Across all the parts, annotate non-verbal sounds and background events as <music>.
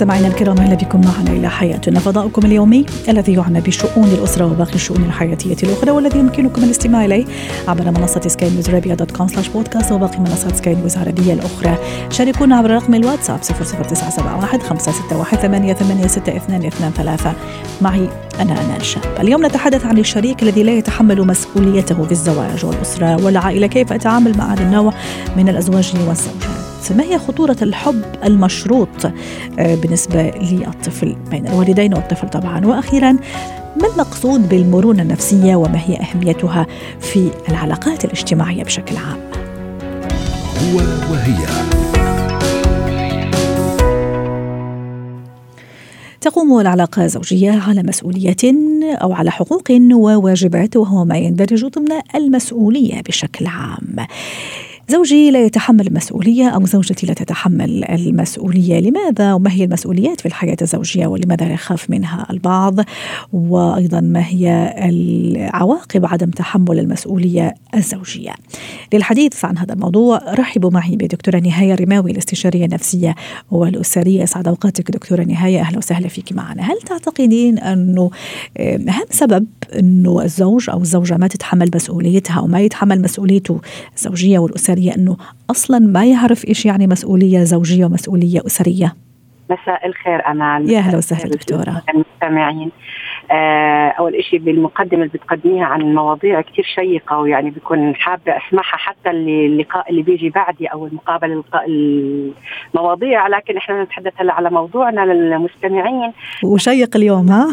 مستمعينا الكرام أهلا بكم معنا إلى حياتنا. فضاؤكم اليومي الذي يعنى بشؤون الأسرة وباقي الشؤون الحياتية الأخرى والذي يمكنكم الاستماع إليه عبر منصة سكاي نيوز عربيه dot com slash بودكاست وباقي منصات سكاي نيوز العربية الأخرى. شاركونا عبر رقم الواتساب 00971 561 886223 معي أنا أمان شاب. اليوم نتحدث عن الشريك الذي لا يتحمل مسؤوليته في الزواج والأسرة والعائلة كيف أتعامل مع هذا النوع من الأزواج والزوجات ما هي خطورة الحب المشروط؟ آه، بالنسبة للطفل بين الوالدين والطفل طبعا. وأخيرا ما المقصود بالمرونة النفسية وما هي أهميتها في العلاقات الاجتماعية بشكل عام؟ هو وهي. تقوم العلاقة الزوجية على مسؤولية أو على حقوق وواجبات وهو ما يندرج ضمن المسؤولية بشكل عام. زوجي لا يتحمل المسؤولية أو زوجتي لا تتحمل المسؤولية. لماذا؟ وما هي المسؤوليات في الحياة الزوجية ولماذا يخاف منها البعض؟ وأيضا ما هي العواقب عدم تحمل المسؤولية الزوجية؟ للحديث عن هذا الموضوع رحبوا معي بدكتورة نهاية رماوي الاستشارية النفسية والأسرية. سعد أوقاتك دكتورة نهاية. أهلا وسهلا فيك معنا. هل تعتقدين أنه أهم سبب أنه الزوج أو الزوجة ما تتحمل مسؤوليتها وما يتحمل مسؤوليته الزوجية والأسرية الأسرية أنه أصلا ما يعرف إيش يعني مسؤولية زوجية ومسؤولية أسرية. مساء الخير أمال يا أهلا وسهلا دكتورة. المستمعين. أول شيء بالمقدمة اللي بتقدميها عن مواضيع كثير شيقة ويعني بكون حابة أسمعها حتى اللقاء اللي بيجي بعدي أو المقابلة المواضيع. لكن إحنا نتحدث هلا على موضوعنا للمستمعين. وشيق اليوم ها؟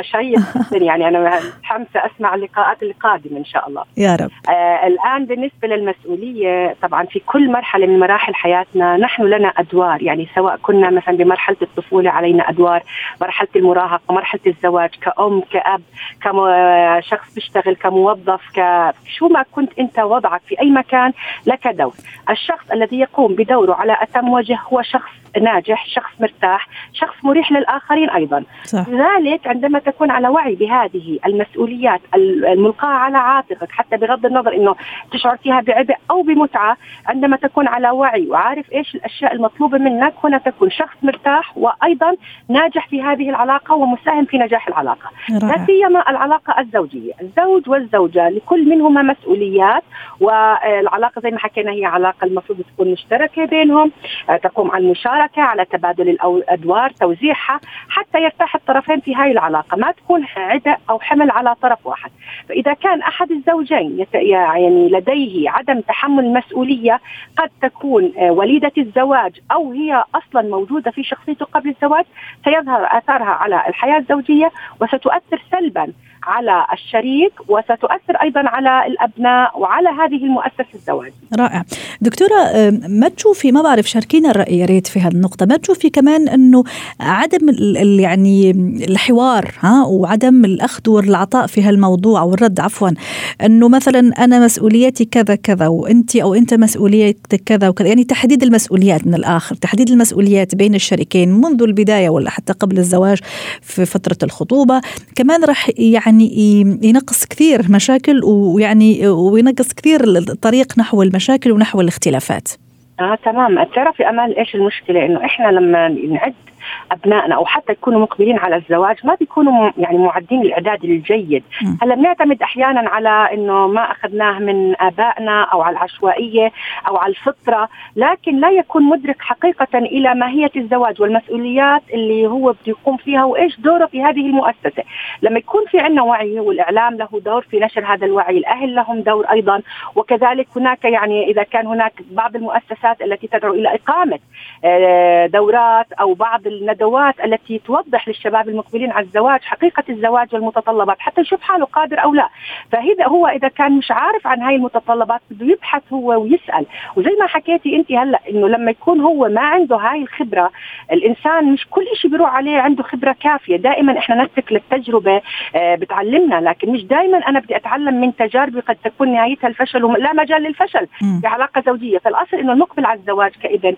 شيق يعني أنا متحمسة أسمع اللقاءات القادمة إن شاء الله. يا رب. آه الآن بالنسبة للمسؤولية طبعا في كل مرحلة من مراحل حياتنا نحن لنا أدوار. يعني سواء كنا مثلا بمرحلة الطفولة علينا أدوار مرحلة المراهقة مرحلة الزواج. كأم كأب كشخص بيشتغل كموظف كشو ما كنت أنت وضعك في أي مكان لك دور الشخص الذي يقوم بدوره على أتم وجه هو شخص ناجح شخص مرتاح شخص مريح للآخرين أيضا صح. لذلك عندما تكون على وعي بهذه المسؤوليات الملقاة على عاتقك حتى بغض النظر أنه تشعر فيها بعبء أو بمتعة عندما تكون على وعي وعارف إيش الأشياء المطلوبة منك هنا تكون شخص مرتاح وأيضا ناجح في هذه العلاقة ومساهم في نجاح العلاقة. لا سيما العلاقة الزوجية. الزوج والزوجة لكل منهما مسؤوليات والعلاقة زي ما حكينا هي علاقة المفروض تكون مشتركة بينهم تقوم على المشاركة المشاركه على تبادل الأدوار توزيعها حتى يرتاح الطرفين في هاي العلاقة. ما تكون عبء أو حمل على طرف واحد. فإذا كان أحد الزوجين يعني لديه عدم تحمل المسؤوليه قد تكون آه، وليدة الزواج أو هي أصلا موجودة في شخصيته قبل الزواج سيظهر آثارها على الحياة الزوجية. وستؤثر سلبا. على الشريك وستؤثر أيضا على الأبناء وعلى هذه المؤسسة الزواج. رائع. دكتورة ما تشوفي ما بعرف شاركينا الرأي يا ريت في هذه النقطه، ما تشوفي كمان إنه عدم يعني الحوار ها وعدم الأخذ والعطاء في هالموضوع أو الرد عفوا إنه مثلا أنا مسؤوليتي كذا كذا وأنت أو أنت مسؤوليتك كذا وكذا يعني تحديد المسؤوليات من الآخر، تحديد المسؤوليات بين الشريكين منذ البداية ولا حتى قبل الزواج في فترة الخطوبة، كمان راح يعني يعني ينقص كثير مشاكل ويعني وينقص كثير الطريق نحو المشاكل ونحو الاختلافات. آه تمام. بتعرفي أمال إيش المشكلة؟ إنه إحنا لما نعد أبنائنا أو حتى يكونوا مقبلين على الزواج ما بيكونوا يعني معدين الإعداد الجيد. هلا بنعتمد أحيانا على إنه ما أخذناه من آبائنا أو على العشوائية أو على الفطرة لكن لا يكون مدرك حقيقة إلى ماهية الزواج والمسؤوليات اللي هو بده يقوم فيها وإيش دوره في هذه المؤسسة. لما يكون في عندنا وعي والاعلام له دور في نشر هذا الوعي الأهل لهم دور أيضا وكذلك هناك يعني إذا كان هناك بعض المؤسسات التي تدعو إلى إقامة دورات أو بعض الندوات التي توضح للشباب المقبلين على الزواج حقيقة الزواج والمتطلبات حتى يشوف حاله قادر أو لا. فهذا هو إذا كان مش عارف عن هاي المتطلبات بده يبحث هو ويسأل. وزي ما حكيتي أنت هلأ إنه لما يكون هو ما عنده هاي الخبرة الإنسان مش كل شيء بيروح عليه عنده خبرة كافية. دائما إحنا نترك للتجربة آه، بتعلمنا لكن مش دائما أنا بدي أتعلم من تجاربي قد تكون نهايتها الفشل ولا مجال للفشل في علاقه زوجية. فالأصل إنه المقبل على الزواج كابن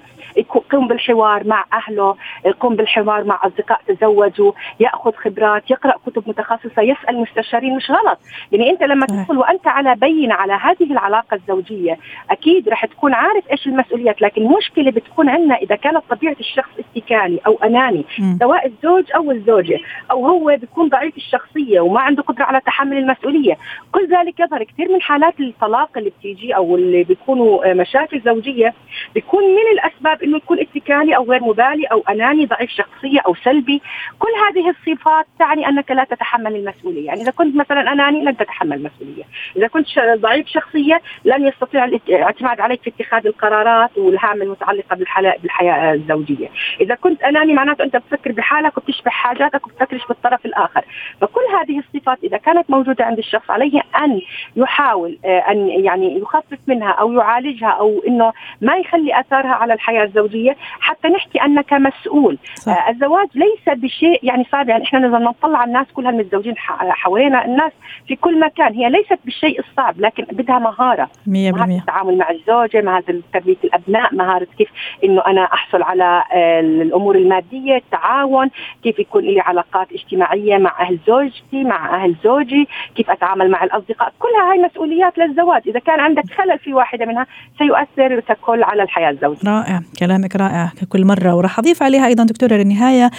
يقوم بالحوار مع أهله يقوم بالحوار مع أصدقاء تزوجوا يأخذ خبرات يقرأ كتب متخصصة يسأل مستشارين مش غلط. يعني أنت لما تدخل وأنت على بينة على هذه العلاقة الزوجية أكيد رح تكون عارف إيش المسؤوليات لكن المشكلة بتكون عندنا إذا كانت طبيعة الشخص اتكالي أو أناني سواء الزوج أو الزوجة أو هو بيكون ضعيف الشخصية وما عنده قدرة على تحمل المسؤولية. كل ذلك يظهر كثير من حالات الطلاق اللي بتيجي أو اللي بيكونوا مشاكل زوجية بيكون من الأسباب إنه يكون اتكالي أو غير مبالي أو أناني ضعيف شخصيه أو سلبي. كل هذه الصفات تعني أنك لا تتحمل المسؤولية. يعني إذا كنت مثلا أناني لن تتحمل المسؤولية. إذا كنت ضعيف شخصيه لن يستطيع الاعتماد عليك في اتخاذ القرارات والهام المتعلقة بالحياة الزوجية. إذا كنت أناني معناته أنت بتفكر بحالك وبتشبه حاجاتك وبتفكرش بالطرف الآخر. فكل هذه الصفات إذا كانت موجودة عند الشخص عليه أن يحاول آه، أن يعني يخفف منها أو يعالجها أو إنه ما يخلي اثارها على الحياة الزوجية حتى نحكي أنك مسؤول. صح. آه، الزواج ليس بشيء يعني صعب يعني إحنا لما نطلع على الناس كلها المتزوجين حوالينا الناس في كل مكان. هي ليست بالشيء الصعب لكن بدها مهارة. 100% مهارة التعامل مع الزوجة مهارة تربية الأبناء مهارة كيف إنه أنا أحصل على آه، الأمور المادية التعاون كيف يكون لي علاقات اجتماعية مع أهل زوجتي مع أهل زوجي كيف أتعامل مع الأصدقاء. كلها هاي مسؤوليات للزواج. إذا كان عندك خلل في واحدة منها سيؤثر ككل على الحياة الزوجية. رائع. كلامك رائع ككل مرة وراح أضيف عليها أيضا دكتورة للنهايه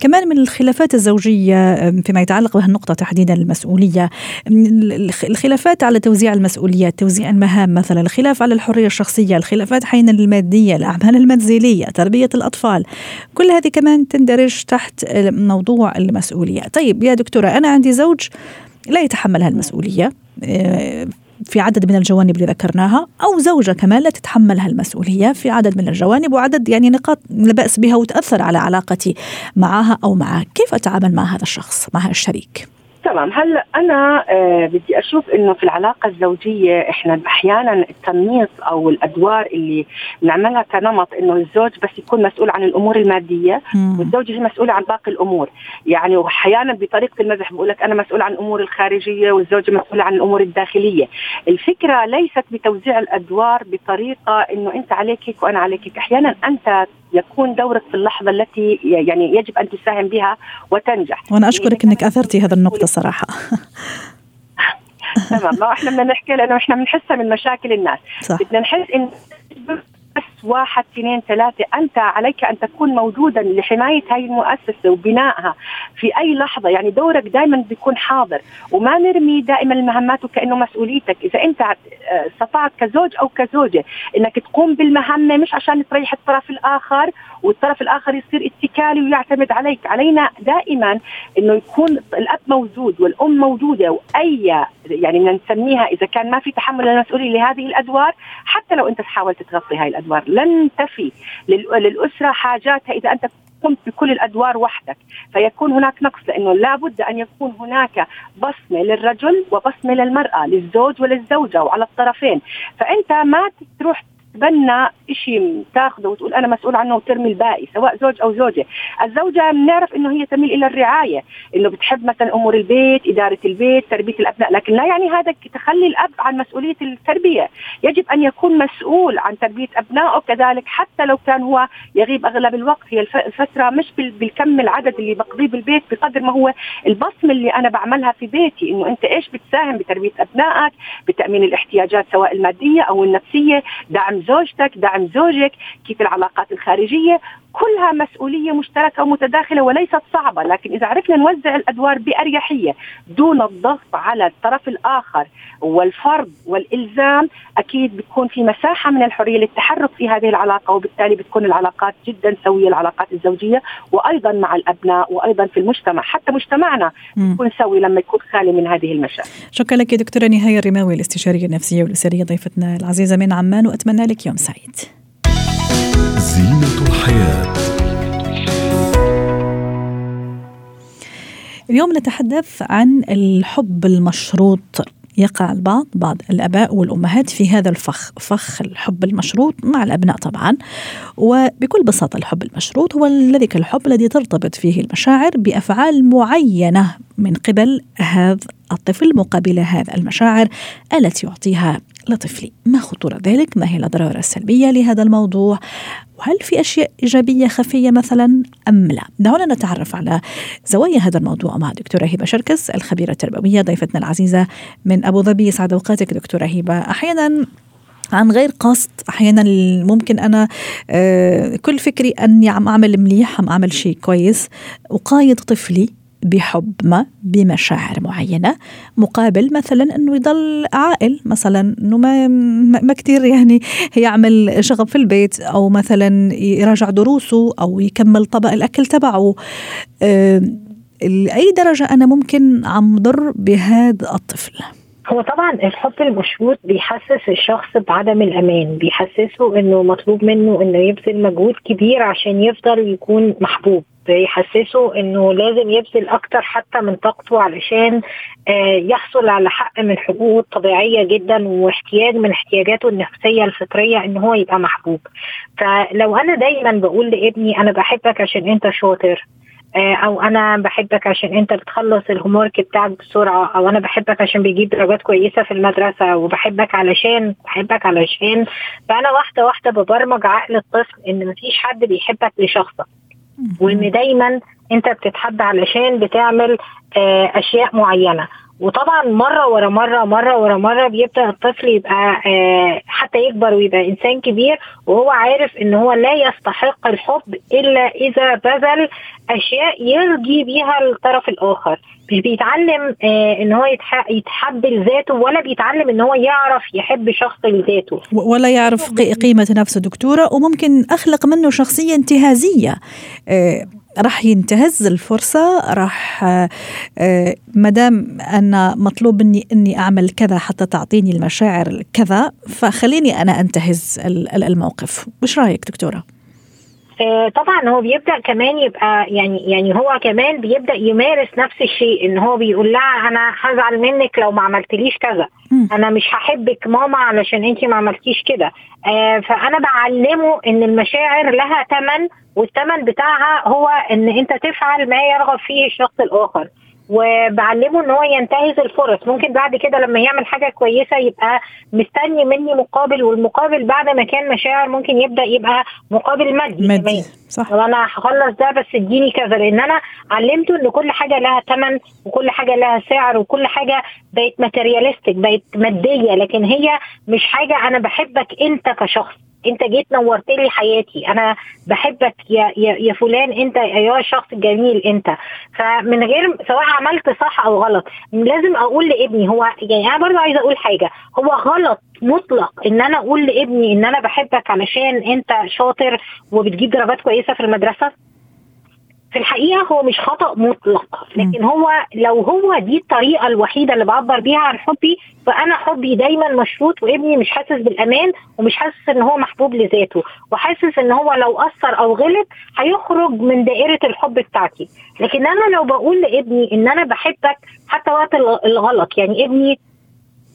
كمان من الخلافات الزوجية فيما يتعلق بهالنقطة تحديدا المسؤولية الخلافات على توزيع المسؤوليات توزيع المهام مثلا الخلاف على الحرية الشخصية الخلافات حين المادية الأعمال المنزليه تربية الأطفال كل هذه كمان تندرج تحت موضوع المسؤولية. طيب يا دكتورة أنا عندي زوج لا يتحمل هالمسؤولية آه، في عدد من الجوانب اللي ذكرناها أو زوجة كمان لا تتحمل هالمسؤولية في عدد من الجوانب وعدد يعني نقاط لا بأس بها وتأثر على علاقتي معها أو معه. كيف أتعامل مع هذا الشخص مع الشريك؟ تمام. هلا أنا آه بدي أشوف إنه في العلاقة الزوجية إحنا أحيانا التمييز أو الأدوار اللي بنعملها كنمط إنه الزوج بس يكون مسؤول عن الأمور المادية مم. والزوجه هي مسؤولة عن باقي الأمور. يعني واحيانا بطريقة المزح بقول لك أنا مسؤول عن الأمور الخارجية والزوجه مسؤوله عن الأمور الداخلية. الفكرة ليست بتوزيع الأدوار بطريقة إنه أنت عليك هيك وأنا عليك هيك أحيانا أنت يكون دورك في اللحظة التي يعني يجب أن تساهم بها وتنجح. وأنا أشكرك إنك أثرتي هذا النقطة صراحة. تمام. ما إحنا بدنا نحكي لأنه إحنا بنحسها من مشاكل الناس. صح. بدنا نحس إن بس واحد اثنين ثلاثة. أنت عليك أن تكون موجودا لحماية هاي المؤسسة وبنائها في أي لحظة. يعني دورك دائما بيكون حاضر. وما نرمي دائما المهمات وكأنه مسؤوليتك. إذا أنت استطعت كزوج أو كزوجة أنك تقوم بالمهمة مش عشان تريح الطرف الآخر والطرف الآخر يصير اتكالي ويعتمد عليك. علينا دائما أنه يكون الأب موجود والأم موجودة. وأي يعني بدنا نسميها إذا كان ما في تحمل المسؤولية لهذه الأدوار حتى لو أنت تحاول تغطي هاي الأدوار. لن تفي. للأسرة حاجاتها إذا أنت قمت بكل الأدوار وحدك. فيكون هناك نقص لأنه لابد أن يكون هناك بصمة للرجل وبصمة للمرأة للزوج وللزوجة وعلى الطرفين. فأنت ما تروح تتبنى شيء تاخذه وتقول أنا مسؤول عنه وترمي الباقي سواء زوج أو زوجة، الزوجة بنعرف إنه هي تميل إلى الرعاية، إنه بتحب مثلا أمور البيت، إدارة البيت، تربية الأبناء، لكن لا يعني هذا تخلي الأب عن مسؤولية التربية، يجب أن يكون مسؤول عن تربية أبنائه كذلك حتى لو كان هو يغيب أغلب الوقت، هي الفترة مش بالكم العدد اللي بقضيه بالبيت بقدر ما هو البصمة اللي أنا بعملها في بيتي، إنه أنت إيش بتساهم بتربية أبنائك، بتأمين الاحتياجات سواء المادية أو النفسية، دعم زوجتك دعم زوجك كيف العلاقات الخارجية كلها مسؤولية مشتركة ومتداخلة وليست صعبة لكن إذا عرفنا نوزع الأدوار بأريحية دون الضغط على الطرف الآخر والفرض والإلزام أكيد بتكون في مساحة من الحرية للتحرك في هذه العلاقة وبالتالي بتكون العلاقات جدا سوية العلاقات الزوجية وأيضا مع الأبناء وأيضا في المجتمع حتى مجتمعنا بيكون سوي لما يكون خالي من هذه المشاكل. شكرا لك دكتورة نهاية الرماوي الاستشارية النفسية والأسرية ضيفتنا العزيزة من عمان وأتمنى لك يوم سعيد. زينة الحياة. اليوم نتحدث عن الحب المشروط. يقع البعض بعض الأباء والأمهات في هذا الفخ فخ الحب المشروط مع الأبناء طبعا. وبكل بساطة الحب المشروط هو ذلك الحب الذي ترتبط فيه المشاعر بأفعال معينة من قبل هذا الطفل مقابل هذا المشاعر التي يعطيها. لطفلي ما خطورة ذلك؟ ما هي الأضرار السلبية لهذا الموضوع؟ وهل في أشياء إيجابية خفية مثلا أم لا؟ دعونا نتعرف على زوايا هذا الموضوع مع دكتورة هبة شركس الخبيرة التربوية ضيفتنا العزيزة من أبو ظبي. سعد أوقاتك دكتورة هبة. أحيانا عن غير قصد أحيانا ممكن أنا آه، كل فكري أني عم أعمل مليح عم أعمل شيء كويس وقايد طفلي بحب ما بمشاعر معينة مقابل مثلا إنه يضل عائل مثلا إنه ما ما كثير يعني يعمل شغب في البيت أو مثلا يراجع دروسه أو يكمل طبق الأكل تبعه. أه لأي درجة أنا ممكن عم ضر بهذا الطفل؟ هو طبعا الحب المشروط بيحسس الشخص بعدم الأمان بيحسسه إنه مطلوب منه إنه يبذل مجهود كبير عشان يفضل يكون محبوب. بيحسسه إنه لازم يبذل أكتر حتى من طاقته علشان آه، يحصل على حق من حقوقه الطبيعية جدا واحتياج من احتياجاته النفسية الفطرية إن هو يبقى محبوب. فلو أنا دايما بقول لابني أنا بحبك عشان أنت شاطر آه، أو أنا بحبك عشان أنت بتخلص الهومورك بتاعك بسرعة أو أنا بحبك عشان بيجيب درجات كويسة في المدرسة وبحبك علشان بحبك علشان فأنا واحدة واحدة ببرمج عقل الطفل إن مفيش حد بيحبك لشخصك. وإن دايما أنت بتتحب علشان بتعمل آه، أشياء معينة. وطبعا مرة ورا مرة مرة ورا مرة بيبدا الطفل يبقى آه، حتى يكبر ويبقى إنسان كبير وهو عارف إن هو لا يستحق الحب إلا إذا بذل أشياء يرضي بيها الطرف الآخر. مش بيتعلم آه إن هو يتحب لذاته ولا بيتعلم إن هو يعرف يحب شخص لذاته. ولا يعرف قيمة نفسه دكتورة وممكن أخلق منه شخصية انتهازية. آه راح ينتهز الفرصة راح آه، آه، مدام أنا مطلوب مني أني أعمل كذا حتى تعطيني المشاعر كذا فخليني أنا أنتهز الموقف وش رأيك دكتورة؟ آه، طبعا هو بيبدأ كمان يبقى يعني يعني هو كمان بيبدأ يمارس نفس الشيء إن هو بيقول لها أنا هزعل منك لو ما عملتليش كذا. أنا مش هحبك ماما علشان أنت ما عملتيش كده. آه فأنا بعلمه إن المشاعر لها ثمن والثمن بتاعها هو إن أنت تفعل ما يرغب فيه الشخص الآخر. وبعلمه إن هو ينتهز الفرص. ممكن بعد كده لما يعمل حاجة كويسة يبقى مستني مني مقابل والمقابل بعد ما كان مشاعر ممكن يبدأ يبقى مقابل مادي, مادي. صح. وأنا هخلص ده بس اديني كذا لأن أنا علمته إن كل حاجة لها ثمن وكل حاجة لها سعر وكل حاجة بقت materialistic بقت مادية لكن هي مش حاجة أنا بحبك أنت كشخص. انت جيت نورت لي حياتي. أنا بحبك يا يا, يا فلان انت يا شخص جميل انت. فمن غير سواء عملت صح أو غلط لازم أقول لابني هو يعني أنا برضه عايزة أقول حاجة. هو غلط مطلق ان أنا أقول لابني ان أنا بحبك علشان انت شاطر وبتجيب درجات كويسة في المدرسة؟ في الحقيقة هو مش خطأ مطلق لكن هو لو هو دي الطريقة الوحيدة اللي بعبر بيها عن حبي فأنا حبي دايما مشروط وابني مش حاسس بالأمان ومش حاسس إن هو محبوب لذاته وحاسس إن هو لو أثر أو غلط هيخرج من دائرة الحب بتاعتي. لكن أنا لو بقول لابني إن أنا بحبك حتى وقت الغلط يعني ابني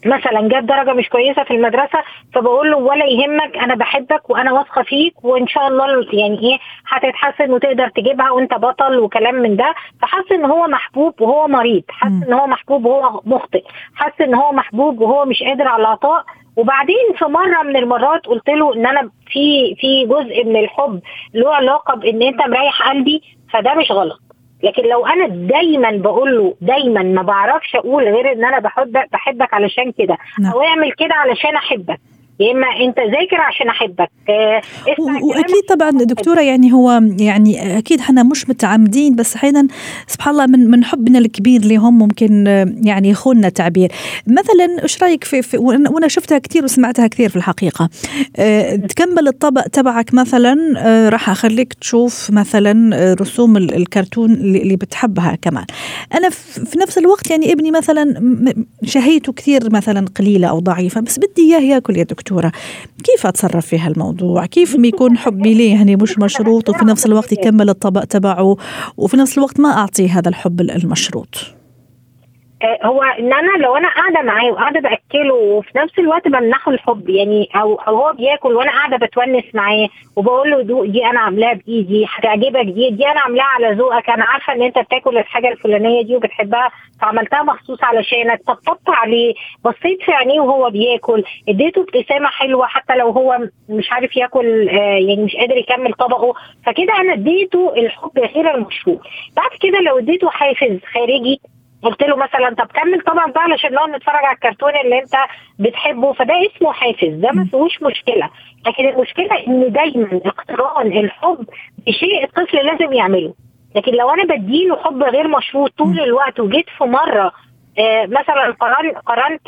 مثلا جاب درجة مش كويسة في المدرسة فبقول له ولا يهمك أنا بحبك وأنا واثقة فيك وإن شاء الله يعني إيه هتتحسن وتقدر تجيبها وانت بطل وكلام من ده. فحس ان هو محبوب وهو مريض. حس ان هو محبوب وهو مخطئ. حس ان هو محبوب وهو مش قادر على العطاء. وبعدين في مرة من المرات قلت له إن أنا في في جزء من الحب له علاقة بإن أنت مريح قلبي فده مش غلط. لكن لو أنا دايما بقول له دايما ما بعرفش أقول غير إن أنا بحبك بحبك علشان كده. نعم. أو اعمل كده علشان أحبك. يا إما أنت ذاكر عشان أحبك. آه وأكيد طبعا دكتورة يعني هو يعني أكيد إحنا مش متعمدين بس أحيانا سبحان الله من من حبنا الكبير لهم ممكن يعني يخوننا تعبير مثلا إيش رأيك في, في وأنا شفتها كثير وسمعتها كثير في الحقيقة. آه تكمل الطبق تبعك مثلا آه راح أخليك تشوف مثلا رسوم الكرتون اللي بتحبها كمان. أنا في نفس الوقت يعني ابني مثلا شهيته كثير مثلا قليلة أو ضعيفة بس بدي إياه ياكل يا دكتور دكتورة كيف أتصرف في هالموضوع؟ كيف يكون حبي ليه يعني مش مشروط وفي نفس الوقت يكمل الطبق تبعه وفي نفس الوقت ما أعطيه هذا الحب المشروط؟ هو إن أنا لو أنا قاعدة معاه وقاعدة بأكله وفي نفس الوقت بمنحه الحب يعني أو أو هو بياكل وأنا قاعدة بتونس معاه وبقول له دوق دي أنا عاملاها بإيدي هتعجبك دي دي أنا عاملاها على ذوقك أنا عارفة إن أنت بتاكل الحاجة الفلانية دي وبتحبها فعملتها مخصوص علشانك طبطبت عليه بصيت في عينيه وهو بياكل اديته ابتسامة حلوة حتى لو هو مش عارف ياكل آه يعني مش قادر يكمل طبقه فكده أنا اديته الحب غير المشروط بعد كده لو اديته حافز خارجي قلت له مثلا طب كمل طبعا بقى علشان نقعد نتفرج على الكرتون اللي أنت بتحبه. فده اسمه حافز ده ما فيهوش مشكلة. لكن المشكلة إن دايما اقتران الحب بشيء الطفل لازم يعمله. لكن لو أنا بديله حب غير مشروط طول الوقت وجيت في مرة آه مثلا قارنت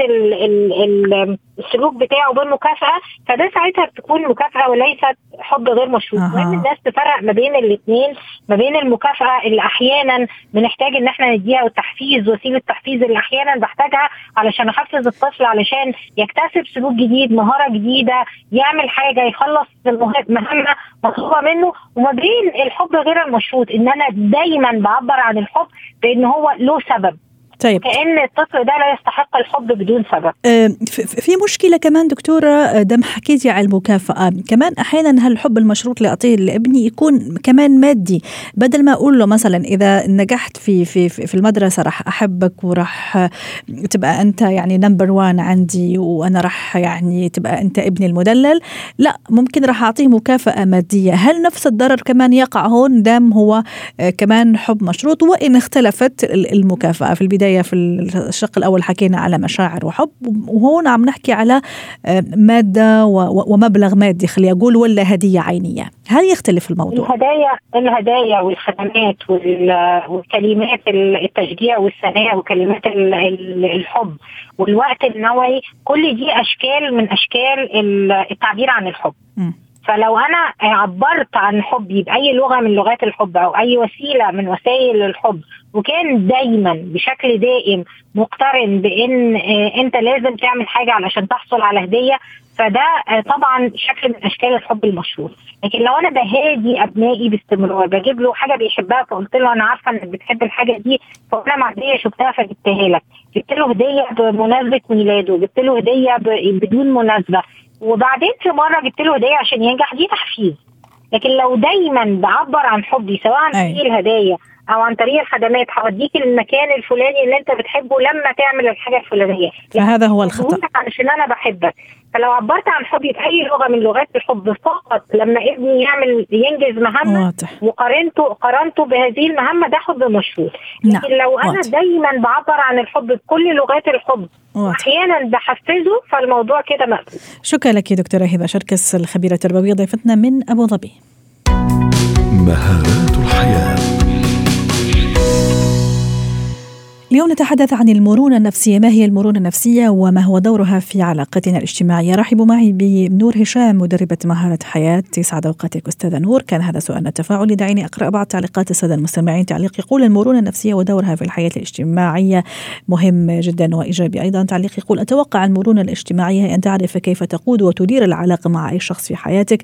السلوك بتاعه بالمكافأة فده ساعتها بتكون مكافأة وليست حب غير مشروط. مهم الناس تفرق ما بين الاثنين ما بين المكافأة اللي أحيانا بنحتاج إن إحنا نديها والتحفيز وسيله التحفيز اللي أحيانا بحتاجها علشان أحفز الطفل علشان يكتسب سلوك جديد مهارة جديدة يعمل حاجة يخلص مهمة مطلوبة منه. وما بين الحب غير المشروط إن أنا دايما بعبر عن الحب بإن هو له سبب. طيب. كأن الطفل ده لا يستحق الحب بدون سبب. آه، في مشكلة كمان دكتورة آه، دم حكيتي على المكافأة. كمان أحيانا هالحب المشروط اللي أعطيه لابني يكون كمان مادي؟ بدل ما أقول له مثلا إذا نجحت في في في المدرسة راح أحبك وراح تبقى أنت يعني نمبر وان عندي وأنا راح يعني تبقى أنت ابني المدلل لا ممكن راح أعطيه مكافأة مادية. هل نفس الضرر كمان يقع هون؟ دام هو آه، كمان حب مشروط وإن اختلفت المكافأة في البداية. البداية في الشق الأول حكينا على مشاعر وحب وهون عم نحكي على آه، مادة ومبلغ مادي خلي أقول ولا هدية عينية هل يختلف الموضوع؟ الهدايا الهدايا والخدمات والكلمات التشجيع والثناء وكلمات الحب والوقت النوعي كل دي أشكال من أشكال التعبير عن الحب م. فلو أنا عبرت عن حبي بأي لغة من لغات الحب أو أي وسيلة من وسائل الحب وكان دايما بشكل دائم مقترن بإن آه، أنت لازم تعمل حاجة علشان تحصل على هدية. فده آه، طبعا شكل من أشكال الحب المشهور. لكن لو أنا بهادي أبنائي باستمرار بجيب له حاجة بيحبها فقلت له أنا عارفة إنك بتحب الحاجة دي فانا معديه شفتها فجبتها لك. جبت له هدية بمناسبة ميلاده جبت له هدية بدون مناسبة. وبعدين في مرة جبت له هدية عشان ينجح دي تحفيز. لكن لو دايما بعبر عن حبي سواء عن طريق الهدايا أو عن طريق الخدمات هوديك المكان الفلاني اللي أنت بتحبه لما تعمل الحاجة الفلانية. فهذا هو الخطأ. عشان أنا بحبك. فلو عبرت عن حبي باي لغة من لغات الحب فقط لما ابني يعمل ينجز مهمة واضح. وقارنته قارنته بهذه المهمة ده حب مشهور. لكن نعم. لو أنا واضح. دايما بعبر عن الحب بكل لغات الحب أحيانا بحفزه فالموضوع كده مقبول شكرا لك دكتورة هبه شركس الخبيرة التربوية ضيفتنا من أبو ظبي. مهارات الحياة. اليوم نتحدث عن المرونة النفسية. ما هي المرونة النفسية وما هو دورها في علاقتنا الاجتماعية؟ رحبوا معي بنور هشام مدربة مهارة حياة. يسعد أوقاتك أستاذة نور. كان هذا سؤالنا. التفاعلي دعيني أقرأ بعض تعليقات السادة المستمعين. تعليق يقول المرونة النفسية ودورها في الحياة الاجتماعية مهم جدا وإيجابي. أيضا تعليق يقول أتوقع المرونة الاجتماعية هي أن تعرف كيف تقود وتدير العلاقة مع أي شخص في حياتك.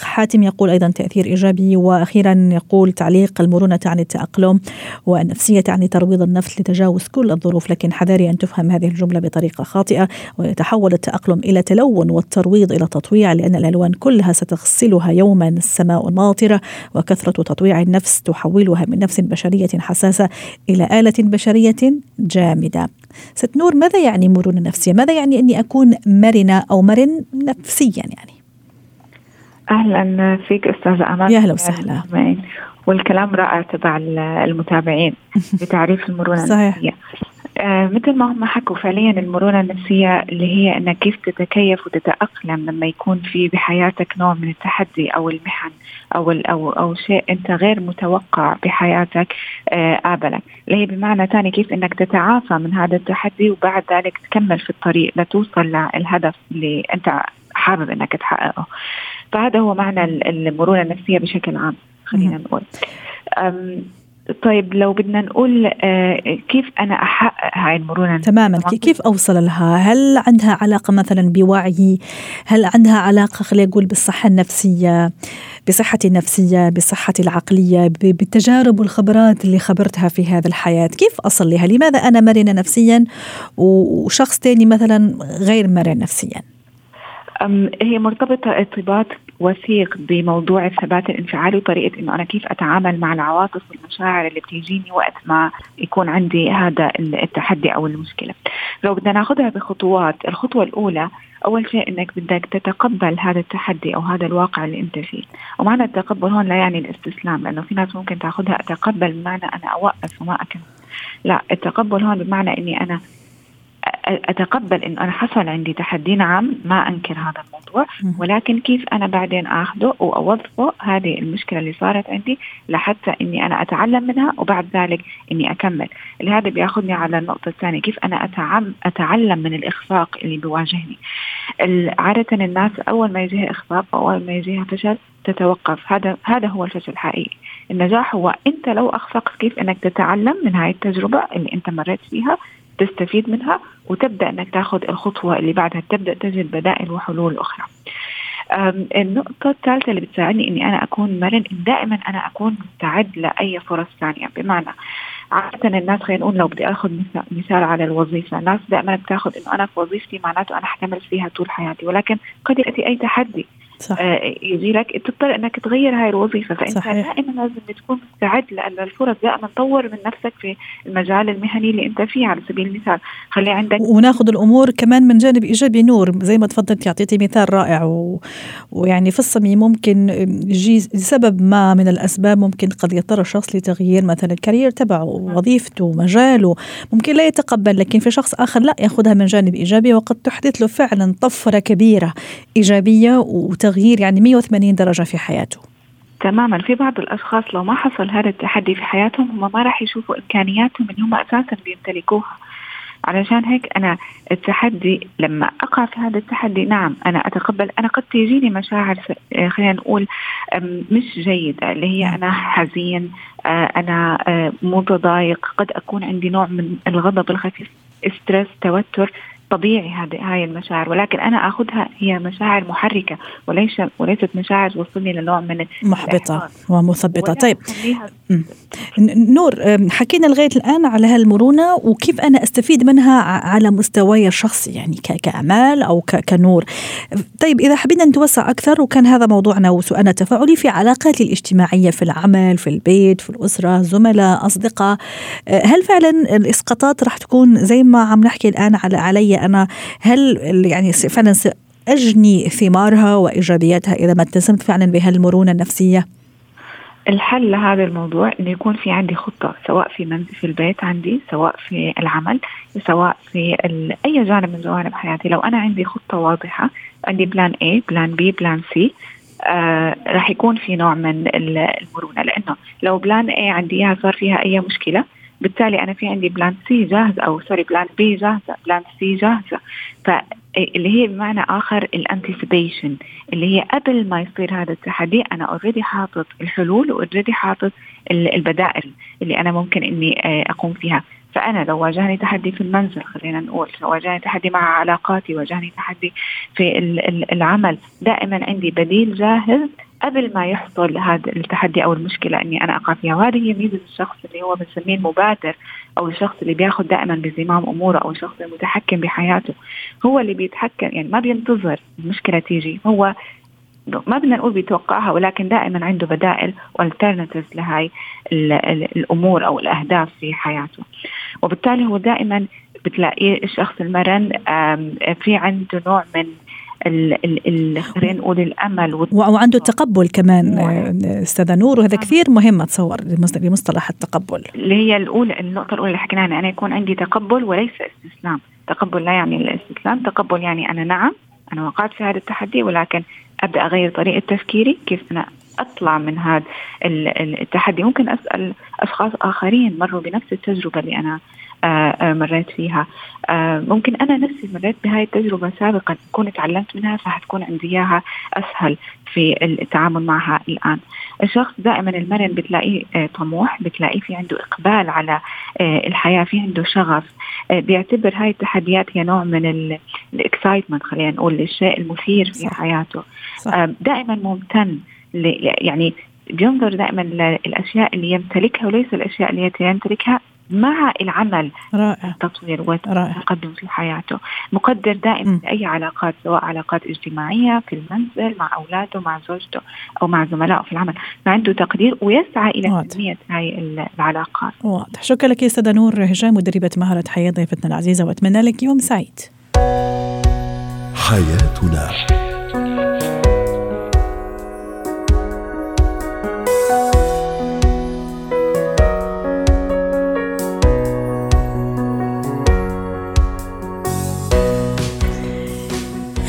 حاتم يقول أيضا تأثير إيجابي. وأخيرا يقول تعليق المرونة تعني التأقلم والنفسية تعني ترويض النفس لتجاوز تتجاوز كل الظروف لكن حذاري أن تفهم هذه الجملة بطريقة خاطئة ويتحول التأقلم إلى تلون والترويض إلى تطويع لأن الألوان كلها ستغسلها يوما السماء ماطرة وكثرة تطويع النفس تحولها من نفس بشرية حساسة إلى آلة بشرية جامدة ست نور ماذا يعني مرونة نفسية؟ ماذا يعني أني أكون مرنة أو مرن نفسيا يعني؟ أهلا فيك أستاذة أمل. يا أهلا وسهلا. والكلام رائع تبع المتابعين <laughs> بتعريف المرونة صحيح. النفسية. آه مثل ما هم حكوا فعليا المرونة النفسية اللي هي إنك كيف تتكيف وتتأقلم لما يكون في بحياتك نوع من التحدي أو المحن أو أو أو شيء أنت غير متوقع بحياتك آه قابلك اللي هي بمعنى ثاني كيف إنك تتعافى من هذا التحدي وبعد ذلك تكمل في الطريق لتوصل للهدف اللي أنت حابب إنك تحققه. فهذا هو معنى المرونة النفسية بشكل عام خلينا نقول طيب لو بدنا نقول آه كيف أنا أحقق هاي المرونة تماما كيف أوصل لها؟ هل عندها علاقة مثلا بوعي؟ هل عندها علاقة خلينا نقول بالصحة النفسية؟ بصحتي النفسية، بصحتي العقلية، بالتجارب والخبرات اللي خبرتها في هذه الحياة، كيف أصل لها؟ لماذا أنا مرنة نفسيا وشخص ثاني مثلا غير مرن نفسيا؟ هي مرتبطة ارتباط وثيق بموضوع الثبات الانفعالي وطريقة إنه أنا كيف أتعامل مع العواطف والمشاعر اللي بتيجيني وقت ما يكون عندي هذا التحدي أو المشكلة. لو بدنا ناخذها بخطوات، الخطوة الأولى أول شيء إنك بدك تتقبل هذا التحدي أو هذا الواقع اللي أنت فيه، ومعنى التقبل هون لا يعني الاستسلام لأنه في ناس ممكن تاخذها أتقبل بمعنى أنا أوقف وما أكمل. لا التقبل هون بمعنى إني أنا أتقبل إنه أنا حصل عندي تحدي. نعم ما أنكر هذا الموضوع ولكن كيف أنا بعدين اخذه وأوظفه؟ هذه المشكلة اللي صارت عندي لحتى إني أنا أتعلم منها وبعد ذلك إني أكمل. لهذا بياخذني على النقطة الثانية كيف أنا أتعلم من الإخفاق اللي بيواجهني. عادة الناس أول ما يجيها إخفاق أو اول ما يجيها فشل تتوقف. هذا هذا هو الفشل الحقيقي. النجاح هو أنت لو أخفقت كيف إنك تتعلم من هاي التجربة اللي أنت مريت فيها تستفيد منها وتبدأ إنك تاخذ الخطوة اللي بعدها تبدأ تجد بدائل وحلول أخرى. النقطة الثالثة اللي بتساعدني إني أنا أكون مرن دائما أنا أكون مستعد لأي فرص ثانية بمعنى عادة الناس خلينا نقول لو بدي آخذ مثال على الوظيفة، الناس دائما بتاخذ إنه أنا في وظيفتي معناته أنا حكمل فيها طول حياتي، ولكن قد يأتي أي تحدي صح. آه يجي لك تضطر إنك تغير هاي الوظيفة. فإنت صحيح. دائما لازم تكون مستعد لأن الفرص دائما تطور من نفسك في المجال المهني اللي أنت فيه على سبيل المثال. خلي عندك وناخذ الأمور كمان من جانب إيجابي نور. زي ما تفضلت اعطيتي مثال رائع و... ويعني في الصميم ممكن يجي لسبب ما من الأسباب ممكن قد يضطر الشخص لتغيير مثلا الكارير تبعه وظيفته مجاله. ممكن لا يتقبل لكن في شخص آخر لا يأخذها من جانب إيجابي وقد تحدث له فعلا طفرة كبيرة. إيجابية وت تغيير يعني 180 درجة في حياته. تماما. في بعض الأشخاص لو ما حصل هذا التحدي في حياتهم هم ما راح يشوفوا إمكانياتهم اللي هم أساسا بيمتلكوها. علشان هيك أنا التحدي لما أقع في هذا التحدي نعم أنا أتقبل. أنا قد تجيني مشاعر خلينا نقول مش جيدة اللي هي أنا حزين آه، أنا آه، متضايق. قد أكون عندي نوع من الغضب الخفيف ستريس توتر. طبيعي هذه هاي المشاعر ولكن أنا آخذها هي مشاعر محركة وليس وليست مشاعر توصلني لنوع من محبطة ومثبطة. طيب. نور حكينا لغاية الآن على هالمرونة وكيف أنا أستفيد منها على مستواي الشخصي يعني كأمال أو كنور. طيب إذا حبينا نتوسع أكثر وكان هذا موضوعنا وسؤالنا التفاعلي في علاقاتي الاجتماعية في العمل في البيت في الأسرة زملاء أصدقاء أه، هل فعلا الإسقاطات راح تكون زي ما عم نحكي الآن على علي أنا هل يعني فعلا أجني ثمارها وإيجابياتها إذا ما اتسمت فعلا بهالمرونة النفسية؟ الحل لهذا الموضوع إنه يكون في عندي خطة سواء في منزل في البيت عندي سواء في العمل سواء في أي جانب من جوانب حياتي. لو أنا عندي خطة واضحة عندي plan A plan B plan C آه راح يكون في نوع من المرونة. لأنه لو plan A عندي صار فيها أي مشكلة بالتالي أنا في عندي plan C جاهزة أو sorry plan B جاهزة plan C جاهزة. فاللي هي بمعنى آخر ال anticipation اللي هي قبل ما يصير هذا التحدي أنا already حاطط الحلول و already حاطط البدائل اللي أنا ممكن إني آه، أقوم فيها. فأنا لو واجهني تحدي في المنزل خلينا نقول لو واجهني تحدي مع علاقاتي واجهني تحدي في العمل دائما عندي بديل جاهز قبل ما يحصل هذا التحدي أو المشكلة إني أنا أقع فيها. وهذه هي ميزة الشخص اللي هو بنسميه المبادر أو الشخص اللي بياخذ دائما بزمام أموره أو الشخص المتحكم بحياته. هو اللي بيتحكم يعني ما بينتظر المشكلة تيجي. هو ما بدنا نقول بيتوقعها ولكن دائما عنده بدائل والترناتيفز لهي الأمور أو الأهداف في حياته. وبالتالي هو دائما بتلاقيه الشخص المرن في عنده نوع من خلينا نقول الأمل وعنده التقبل كمان أستاذة نور وهذا كثير مهم أتصور لمصطلح التقبل. اللي هي الأولى النقطة الأولى اللي حكينا عنها أنا يكون عندي تقبل وليس استسلام. تقبل لا يعني الاستسلام تقبل يعني أنا نعم أنا وقعت في هذا التحدي ولكن أبدأ أغير طريقة تفكيري كيف أنا أطلع من هذا التحدي. ممكن أسأل أشخاص آخرين مروا بنفس التجربة اللي أنا مريت فيها. ممكن أنا نفسي مريت بهاي التجربة سابقا أكون تعلمت منها فحتكون عندي إياها أسهل في التعامل معها الآن. الشخص دائما المرن بتلاقيه طموح بتلاقيه في عنده إقبال على الحياة في عنده شغف. بيعتبر هاي التحديات هي نوع من الإكسايتمنت خلينا نقول الشيء المثير في. حياته. صح. دائما ممتن يعني بينظر دائما للأشياء اللي يمتلكها وليس الأشياء اللي يمتلكها. مع العمل رائع. التطوير والتقدم في حياته. مقدر دائما لأي علاقات سواء علاقات اجتماعية في المنزل مع أولاده مع زوجته أو مع زملائه في العمل. فعنده تقدير ويسعى إلى تنمية هاي العلاقات. واضح. شكرا لك أستاذة نور هشام مدربة مهارة حياة ضيفتنا العزيزة وأتمنى لك يوم سعيد. حياتنا.